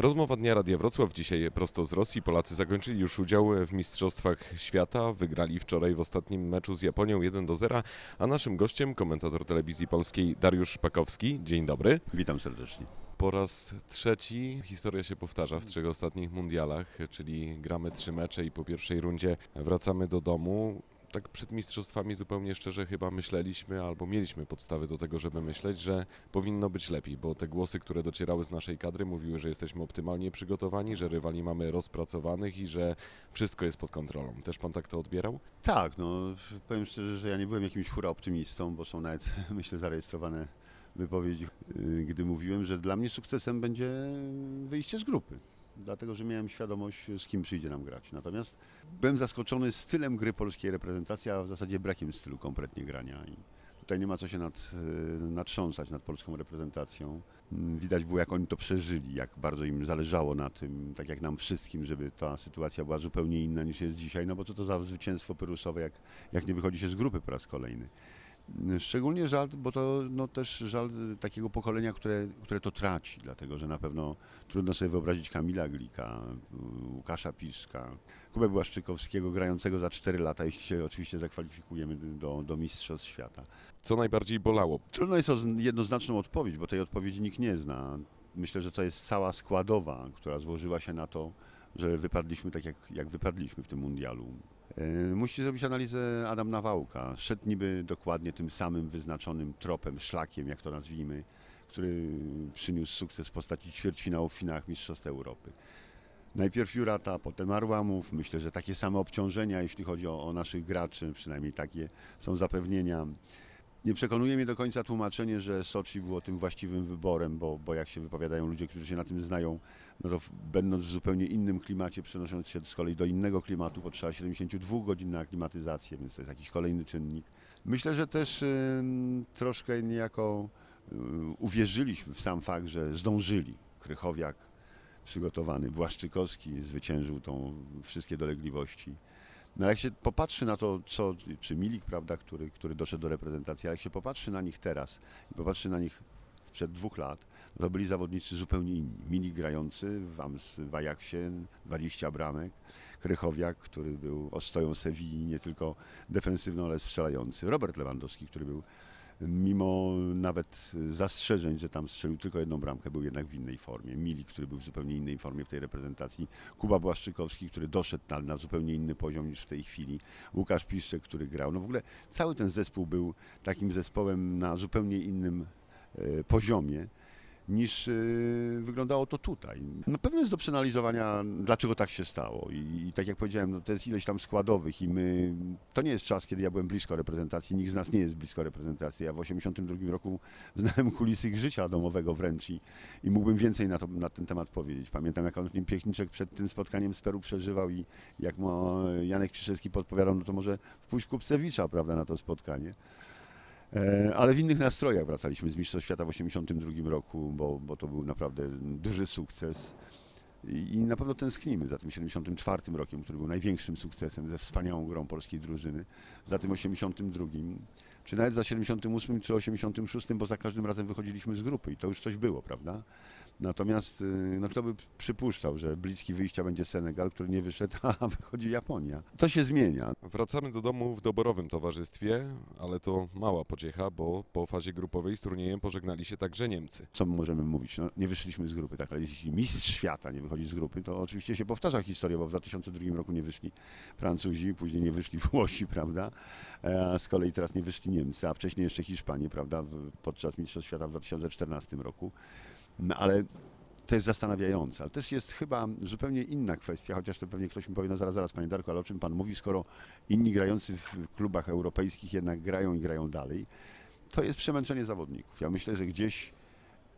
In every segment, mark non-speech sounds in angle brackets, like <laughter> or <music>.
Rozmowa Dnia Radia Wrocław dzisiaj prosto z Rosji. Polacy zakończyli już udział w Mistrzostwach Świata. Wygrali wczoraj w ostatnim meczu z Japonią 1 do 0, a naszym gościem komentator telewizji polskiej Dariusz Szpakowski. Dzień dobry. Witam serdecznie. Po raz trzeci historia się powtarza w trzech ostatnich mundialach, czyli gramy trzy mecze i po pierwszej rundzie wracamy do domu. Tak przed mistrzostwami zupełnie szczerze chyba myśleliśmy, albo mieliśmy podstawy do tego, żeby myśleć, że powinno być lepiej, bo te głosy, które docierały z naszej kadry mówiły, że jesteśmy optymalnie przygotowani, że rywali mamy rozpracowanych i że wszystko jest pod kontrolą. Też pan tak to odbierał? Tak, no powiem szczerze, że ja nie byłem jakimś hura optymistą, bo są nawet, <laughs> myślę, zarejestrowane wypowiedzi, yy, gdy mówiłem, że dla mnie sukcesem będzie wyjście z grupy. Dlatego, że miałem świadomość, z kim przyjdzie nam grać. Natomiast byłem zaskoczony stylem gry polskiej reprezentacji, a w zasadzie brakiem stylu kompletnie grania. I tutaj nie ma co się nad, yy, natrząsać nad polską reprezentacją. Mm, Widać było, jak oni to przeżyli, jak bardzo im zależało na tym, tak jak nam wszystkim, żeby ta sytuacja była zupełnie inna niż jest dzisiaj. No bo co to za zwycięstwo pyrusowe, jak, jak nie wychodzi się z grupy po raz kolejny. Szczególnie żal, bo to no, też żal takiego pokolenia, które, które to traci, dlatego że na pewno trudno sobie wyobrazić Kamila Glika, Łukasza Piszka, Kubę Błaszczykowskiego grającego za 4 lata, jeśli się oczywiście zakwalifikujemy do, do Mistrzostw Świata. Co najbardziej bolało? Trudno jest o jednoznaczną odpowiedź, bo tej odpowiedzi nikt nie zna. Myślę, że to jest cała składowa, która złożyła się na to, że wypadliśmy tak, jak, jak wypadliśmy w tym mundialu. E, Musi zrobić analizę Adam Nawałka. Szedł niby dokładnie tym samym wyznaczonym tropem, szlakiem, jak to nazwijmy, który przyniósł sukces w postaci ćwierćfinału w finałach Mistrzostw Europy. Najpierw Jurata, potem Arłamów. Myślę, że takie same obciążenia, jeśli chodzi o, o naszych graczy, przynajmniej takie są zapewnienia. Nie przekonuje mnie do końca tłumaczenie, że Soczi było tym właściwym wyborem, bo, bo jak się wypowiadają ludzie, którzy się na tym znają, no to będąc w zupełnie innym klimacie, przenosząc się z kolei do innego klimatu, potrzeba 72 godzin na aklimatyzację, więc to jest jakiś kolejny czynnik. Myślę, że też ym, troszkę niejako y, uwierzyliśmy w sam fakt, że zdążyli. Krychowiak przygotowany, Błaszczykowski zwyciężył tą wszystkie dolegliwości. No ale jak się popatrzy na to, co, czy Milik, prawda, który, który doszedł do reprezentacji, ale jak się popatrzy na nich teraz i popatrzy na nich sprzed dwóch lat, no to byli zawodnicy zupełnie inni. Milik grający w, Ams, w Ajaxie, 20 bramek, Krychowiak, który był ostoją Sewilli, nie tylko defensywną, ale strzelający, Robert Lewandowski, który był mimo nawet zastrzeżeń, że tam strzelił tylko jedną bramkę, był jednak w innej formie. Milik, który był w zupełnie innej formie w tej reprezentacji. Kuba Błaszczykowski, który doszedł na, na zupełnie inny poziom niż w tej chwili. Łukasz Piszczek, który grał. No w ogóle cały ten zespół był takim zespołem na zupełnie innym e, poziomie niż e, wyglądało to tutaj. Na pewno jest do przeanalizowania, dlaczego tak się stało. I, i tak jak powiedziałem, no to jest ileś tam składowych i my, to nie jest czas, kiedy ja byłem blisko reprezentacji, nikt z nas nie jest blisko reprezentacji. Ja w 82 roku <laughs> znałem kulisy życia domowego wręcz i, i mógłbym więcej na, to, na ten temat powiedzieć. Pamiętam, jak Antonin Piechniczek przed tym spotkaniem z Peru przeżywał i jak mu Janek Krzyszewski podpowiadał, no to może wpuść Kupcewicza, prawda, na to spotkanie. E, Ale w innych nastrojach wracaliśmy z Mistrzostw Świata w 1982 roku, bo, bo to był naprawdę duży sukces. I, na pewno tęsknimy za tym 74 rokiem, który był największym sukcesem, ze wspaniałą grą polskiej drużyny, za tym 82, czy nawet za 78 czy 86, bo za każdym razem wychodziliśmy z grupy i to już coś było, prawda? Natomiast y, no kto by przypuszczał, że bliski wyjścia będzie Senegal, który nie wyszedł, <laughs> a wychodzi Japonia. To się zmienia. Wracamy do domu w doborowym towarzystwie, ale to mała pociecha, bo po fazie grupowej z turniejem pożegnali się także Niemcy. co my możemy mówić? No, nie wyszliśmy z grupy, tak, ale jeśli mistrz świata nie wychodzi z grupy, to oczywiście się powtarza historia, bo w 2002 roku nie wyszli Francuzi, później nie wyszli <laughs> Włosi, prawda, E, a z kolei teraz nie wyszli Niemcy, a wcześniej jeszcze Hiszpanie, prawda, podczas Mistrzostw Świata w 2014 roku. No, ale to jest zastanawiające, ale też jest chyba zupełnie inna kwestia, chociaż to pewnie ktoś mi powie, no zaraz, zaraz, panie Darku, ale o czym pan mówi, skoro inni grający w klubach europejskich jednak grają i grają dalej, to jest przemęczenie zawodników. Ja myślę, że gdzieś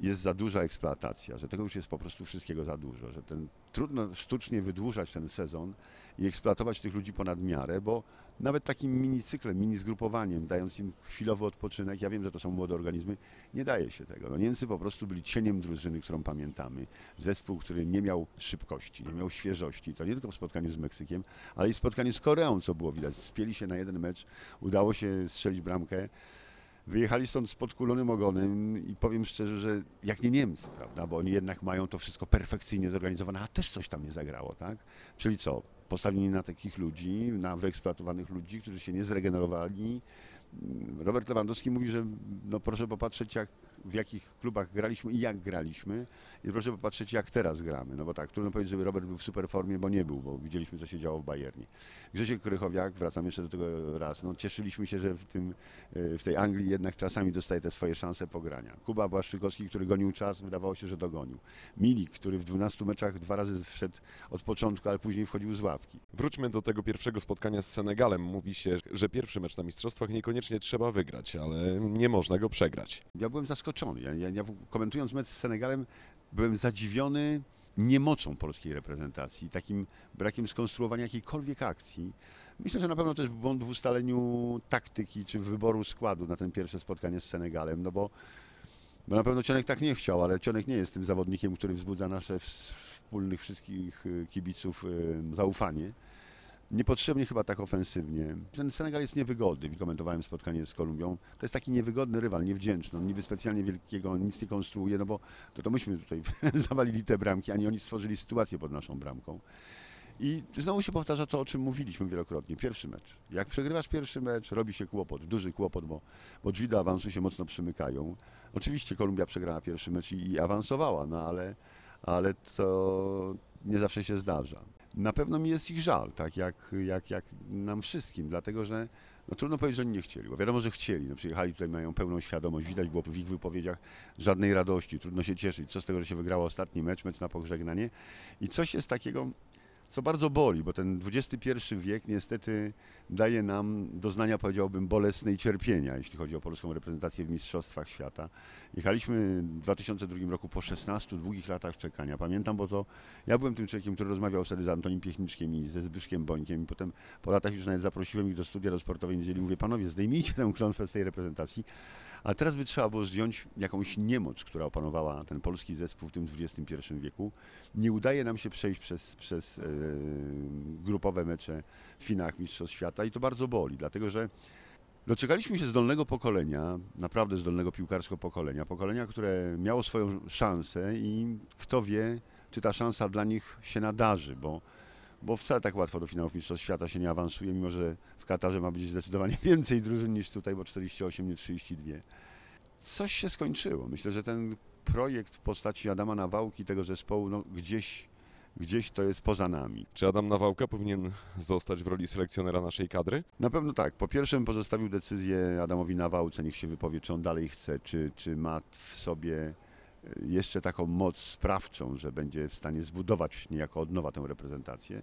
jest za duża eksploatacja, że tego już jest po prostu wszystkiego za dużo, że ten, trudno sztucznie wydłużać ten sezon i eksploatować tych ludzi ponad miarę, bo nawet takim minicyklem, mini zgrupowaniem, dając im chwilowy odpoczynek, ja wiem, że to są młode organizmy, nie daje się tego. No, Niemcy po prostu byli cieniem drużyny, którą pamiętamy. Zespół, który nie miał szybkości, nie miał świeżości. To nie tylko w spotkaniu z Meksykiem, ale i w spotkaniu z Koreą, co było widać. Spieli się na jeden mecz, udało się strzelić bramkę wyjechali stąd z podkulonym ogonem i powiem szczerze, że jak nie Niemcy, prawda, bo oni jednak mają to wszystko perfekcyjnie zorganizowane, a też coś tam nie zagrało, tak? Czyli co? Postawieni na takich ludzi, na wyeksploatowanych ludzi, którzy się nie zregenerowali. Robert Lewandowski mówi, że no proszę popatrzeć, jak, w jakich klubach graliśmy i jak graliśmy i proszę popatrzeć, jak teraz gramy. No bo tak, trudno powiedzieć, żeby Robert był w super formie, bo nie był, bo widzieliśmy, co się działo w Bayernie. Grzesiek Krychowiak, wracam jeszcze do tego raz, no cieszyliśmy się, że w, tym, e, w tej Anglii jednak czasami dostaje te swoje szanse pogrania. Kuba Błaszczykowski, który gonił czas, wydawało się, że dogonił. Milik, który w 12 meczach dwa razy wszedł od początku, ale później wchodził z ławki. Wróćmy do tego pierwszego spotkania z Senegalem. Mówi się, że pierwszy mecz na Mistrzostwach niekoniecznie trzeba wygrać, ale nie można go przegrać. Ja byłem zaskoczony. Ja, ja, ja komentując mecz z Senegalem byłem zadziwiony niemocą polskiej reprezentacji, takim brakiem skonstruowania jakiejkolwiek akcji. Myślę, że na pewno też błąd w ustaleniu taktyki czy wyboru składu na ten pierwsze spotkanie z Senegalem, no bo, bo na pewno Cionek tak nie chciał, ale Cionek nie jest tym zawodnikiem, który wzbudza nasze wspólnych wszystkich y, kibiców y, zaufanie. Niepotrzebnie chyba tak ofensywnie. Ten Senegal jest niewygodny. Komentowałem spotkanie z Kolumbią. To jest taki niewygodny rywal, niewdzięczny. On niby specjalnie wielkiego nic nie konstruuje, no bo to, to myśmy tutaj <laughs> zawalili te bramki, a nie oni stworzyli sytuację pod naszą bramką. I znowu się powtarza to, o czym mówiliśmy wielokrotnie. Pierwszy mecz. Jak przegrywasz pierwszy mecz, robi się kłopot, duży kłopot, bo, bo drzwi do awansu się mocno przymykają. Oczywiście Kolumbia przegrała pierwszy mecz i, i awansowała, no ale, ale to nie zawsze się zdarza. Na pewno mi jest ich żal, tak jak, jak, jak nam wszystkim, dlatego że no trudno powiedzieć, że oni nie chcieli, bo wiadomo, że chcieli. No przyjechali tutaj, mają pełną świadomość, widać było w ich wypowiedziach żadnej radości, trudno się cieszyć. Co z tego, że się wygrało ostatni mecz, mecz na pożegnanie. I coś jest takiego, co bardzo boli, bo ten XXI wiek niestety daje nam doznania, powiedziałbym, bolesne i cierpienia, jeśli chodzi o polską reprezentację w Mistrzostwach Świata. Jechaliśmy w 2002 roku po 16 długich latach czekania. Pamiętam, bo to ja byłem tym człowiekiem, który rozmawiał wtedy z Antonim Piechniczkiem i ze Zbyszkiem Bońkiem i potem po latach już nawet zaprosiłem ich do studia do sportowej niedzieli. Mówię, panowie, zdejmijcie tę klątwę z tej reprezentacji. A teraz by trzeba było zdjąć jakąś niemoc, która opanowała ten polski zespół w tym XXI wieku. Nie udaje nam się przejść przez, przez yy, grupowe mecze w finałach Mistrzostw Świata i to bardzo boli, dlatego że doczekaliśmy się zdolnego pokolenia, naprawdę zdolnego piłkarskiego pokolenia, pokolenia, które miało swoją szansę i kto wie, czy ta szansa dla nich się nadarzy, bo bo wcale tak łatwo do finałów Mistrzostw Świata się nie awansuje, mimo że w Katarze ma być zdecydowanie <laughs> więcej drużyn niż tutaj, bo 48, nie 32. Coś się skończyło. Myślę, że ten projekt w postaci Adama Nawałki, tego zespołu, no gdzieś, gdzieś to jest poza nami. Czy Adam Nawałka powinien zostać w roli selekcjonera naszej kadry? Na pewno tak. Po pierwsze pozostawił decyzję Adamowi Nawałce, niech się wypowie, czy on dalej chce, czy, czy ma w sobie jeszcze taką moc sprawczą, że będzie w stanie zbudować niejako od nowa tę reprezentację.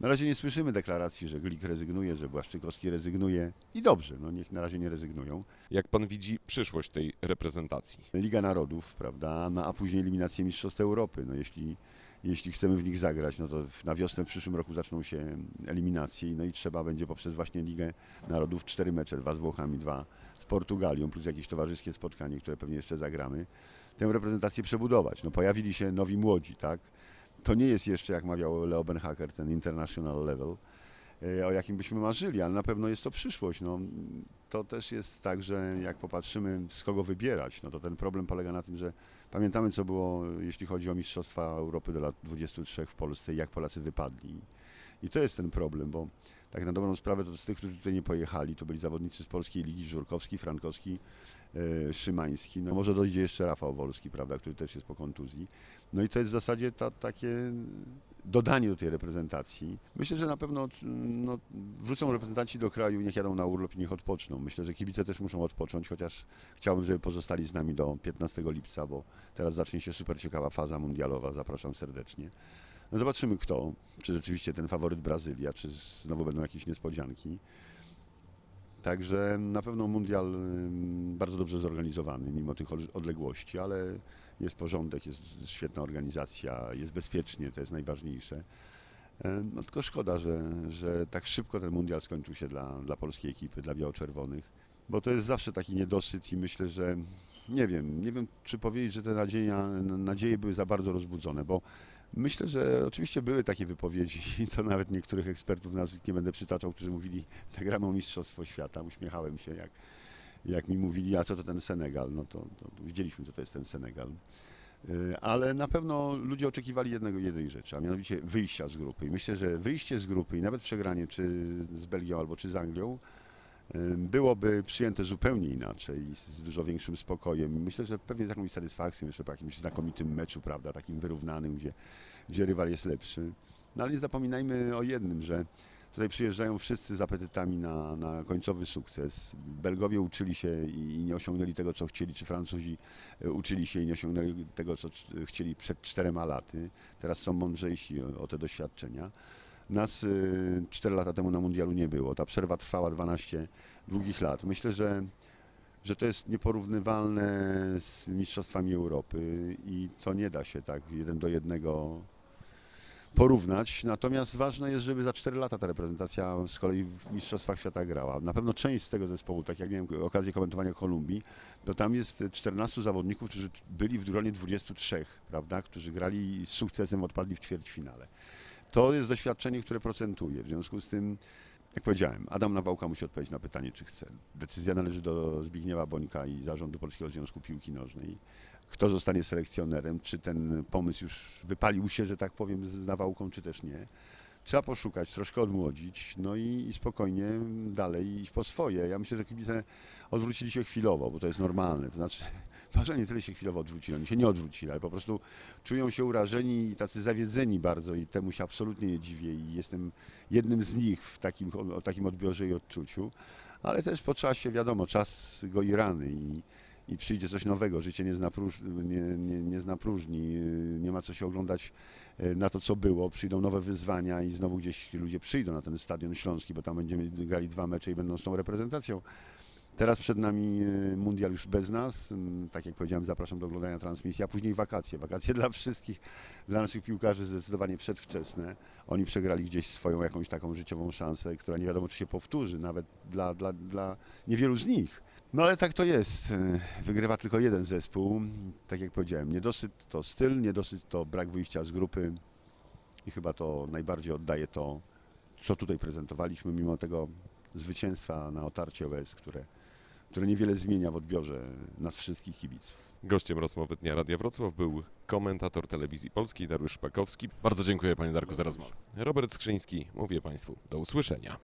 Na razie nie słyszymy deklaracji, że Glik rezygnuje, że Błaszczykowski rezygnuje i dobrze, no niech na razie nie rezygnują. Jak pan widzi przyszłość tej reprezentacji? Liga Narodów, prawda, no, a później eliminację Mistrzostw Europy. No jeśli, jeśli chcemy w nich zagrać, no to na wiosnę w przyszłym roku zaczną się eliminacje no i trzeba będzie poprzez właśnie Ligę Narodów cztery mecze, dwa z Włochami, dwa z Portugalią, plus jakieś towarzyskie spotkanie, które pewnie jeszcze zagramy tę reprezentację przebudować. No, pojawili się nowi młodzi, tak? To nie jest jeszcze, jak mawiał Leo Benhacker, ten international level, e, o jakim byśmy marzyli, ale na pewno jest to przyszłość. No, to też jest tak, że jak popatrzymy, z kogo wybierać, no to ten problem polega na tym, że pamiętamy, co było, jeśli chodzi o Mistrzostwa Europy do lat 23 w Polsce jak Polacy wypadli. I to jest ten problem, bo tak na dobrą sprawę to z tych, którzy tutaj nie pojechali, to byli zawodnicy z polskiej ligi, Żurkowski, Frankowski, e, Szymański, no może dojdzie jeszcze Rafał Wolski, prawda, który też jest po kontuzji. No i to jest w zasadzie ta, takie dodanie do tej reprezentacji. Myślę, że na pewno no, wrócą reprezentanci do kraju, niech jadą na urlop i niech odpoczną. Myślę, że kibice też muszą odpocząć, chociaż chciałbym, żeby pozostali z nami do 15 lipca, bo teraz zacznie się super ciekawa faza mundialowa. Zapraszam serdecznie. No zobaczymy kto, czy rzeczywiście ten faworyt Brazylia, czy znowu będą jakieś niespodzianki. Także na pewno mundial bardzo dobrze zorganizowany, mimo tych odległości, ale jest porządek, jest świetna organizacja, jest bezpiecznie, to jest najważniejsze. No tylko szkoda, że, że tak szybko ten mundial skończył się dla, dla polskiej ekipy, dla biało-czerwonych, bo to jest zawsze taki niedosyt i myślę, że nie wiem, nie wiem czy powiedzieć, że te nadzieje, nadzieje były za bardzo rozbudzone, bo Myślę, że oczywiście były takie wypowiedzi <laughs> to nawet niektórych ekspertów, nazwisk nie będę przytaczał, którzy mówili <laughs> zagramy Mistrzostwo Świata. Uśmiechałem się, jak, jak mi mówili, a co to ten Senegal, no to, to widzieliśmy, co to jest ten Senegal. Y, Ale na pewno ludzie oczekiwali jednego, jednej rzeczy, a mianowicie wyjścia z grupy. I myślę, że wyjście z grupy i nawet przegranie czy z Belgią albo czy z Anglią byłoby przyjęte zupełnie inaczej, z dużo większym spokojem. Myślę, że pewnie z jakąś satysfakcją jeszcze po jakimś znakomitym meczu, prawda, takim wyrównanym, gdzie, gdzie rywal jest lepszy. No ale nie zapominajmy o jednym, że tutaj przyjeżdżają wszyscy z apetytami na, na końcowy sukces. Belgowie uczyli się i, nie osiągnęli tego, co chcieli, czy Francuzi e, uczyli się i nie osiągnęli tego, co chcieli przed czterema laty. Teraz są mądrzejsi o, o te doświadczenia. Nas y, 4 lata temu na mundialu nie było. Ta przerwa trwała 12 długich lat. Myślę, że, że to jest nieporównywalne z Mistrzostwami Europy i to nie da się tak jeden do jednego porównać. Natomiast ważne jest, żeby za 4 lata ta reprezentacja z kolei w Mistrzostwach Świata grała. Na pewno część z tego zespołu, tak jak miałem okazję komentowania Kolumbii, to tam jest 14 zawodników, którzy byli w gronie 23, prawda, którzy grali z sukcesem, odpadli w ćwierćfinale. To jest doświadczenie, które procentuje. W związku z tym, jak powiedziałem, Adam Nawałka musi odpowiedzieć na pytanie, czy chce. Decyzja należy do Zbigniewa Bońka i zarządu Polskiego Związku Piłki Nożnej. Kto zostanie selekcjonerem, czy ten pomysł już wypalił się, że tak powiem, z Nawałką, czy też nie. Trzeba poszukać, troszkę odmłodzić, no i, i spokojnie dalej iść po swoje. Ja myślę, że kibice odwrócili się chwilowo, bo to jest normalne. To znaczy, może nie tyle się chwilowo odwrócili, oni się nie odwrócili, ale po prostu czują się urażeni i tacy zawiedzeni bardzo i temu się absolutnie nie dziwię i jestem jednym z nich w takim, o takim odbiorze i odczuciu. Ale też po czasie, wiadomo, czas goi rany i, i przyjdzie coś nowego. Życie nie zna, próż, nie, nie, nie zna próżni, nie ma co się oglądać yy, na to, co było. Przyjdą nowe wyzwania i znowu gdzieś ludzie przyjdą na ten stadion śląski, bo tam będziemy grali dwa mecze i będą z tą reprezentacją. Teraz przed nami yy, mundial już bez nas. Ym, Tak jak powiedziałem, zapraszam do oglądania transmisji, a później wakacje. Wakacje <laughs> dla wszystkich, dla naszych piłkarzy zdecydowanie przedwczesne. Oni przegrali gdzieś swoją jakąś taką życiową szansę, która nie wiadomo, czy się powtórzy, nawet dla, dla, dla niewielu z nich. No ale tak to jest. Wygrywa tylko jeden zespół. Tak jak powiedziałem, niedosyt to styl, niedosyt to brak wyjścia z grupy i chyba to najbardziej oddaje to, co tutaj prezentowaliśmy, mimo tego zwycięstwa na otarcie OS, które, które niewiele zmienia w odbiorze nas wszystkich kibiców. Gościem rozmowy Dnia Radia Wrocław był komentator telewizji polskiej Dariusz Szpakowski. Bardzo dziękuję panie Darku za rozmowę. Robert Skrzyński, mówię państwu do usłyszenia.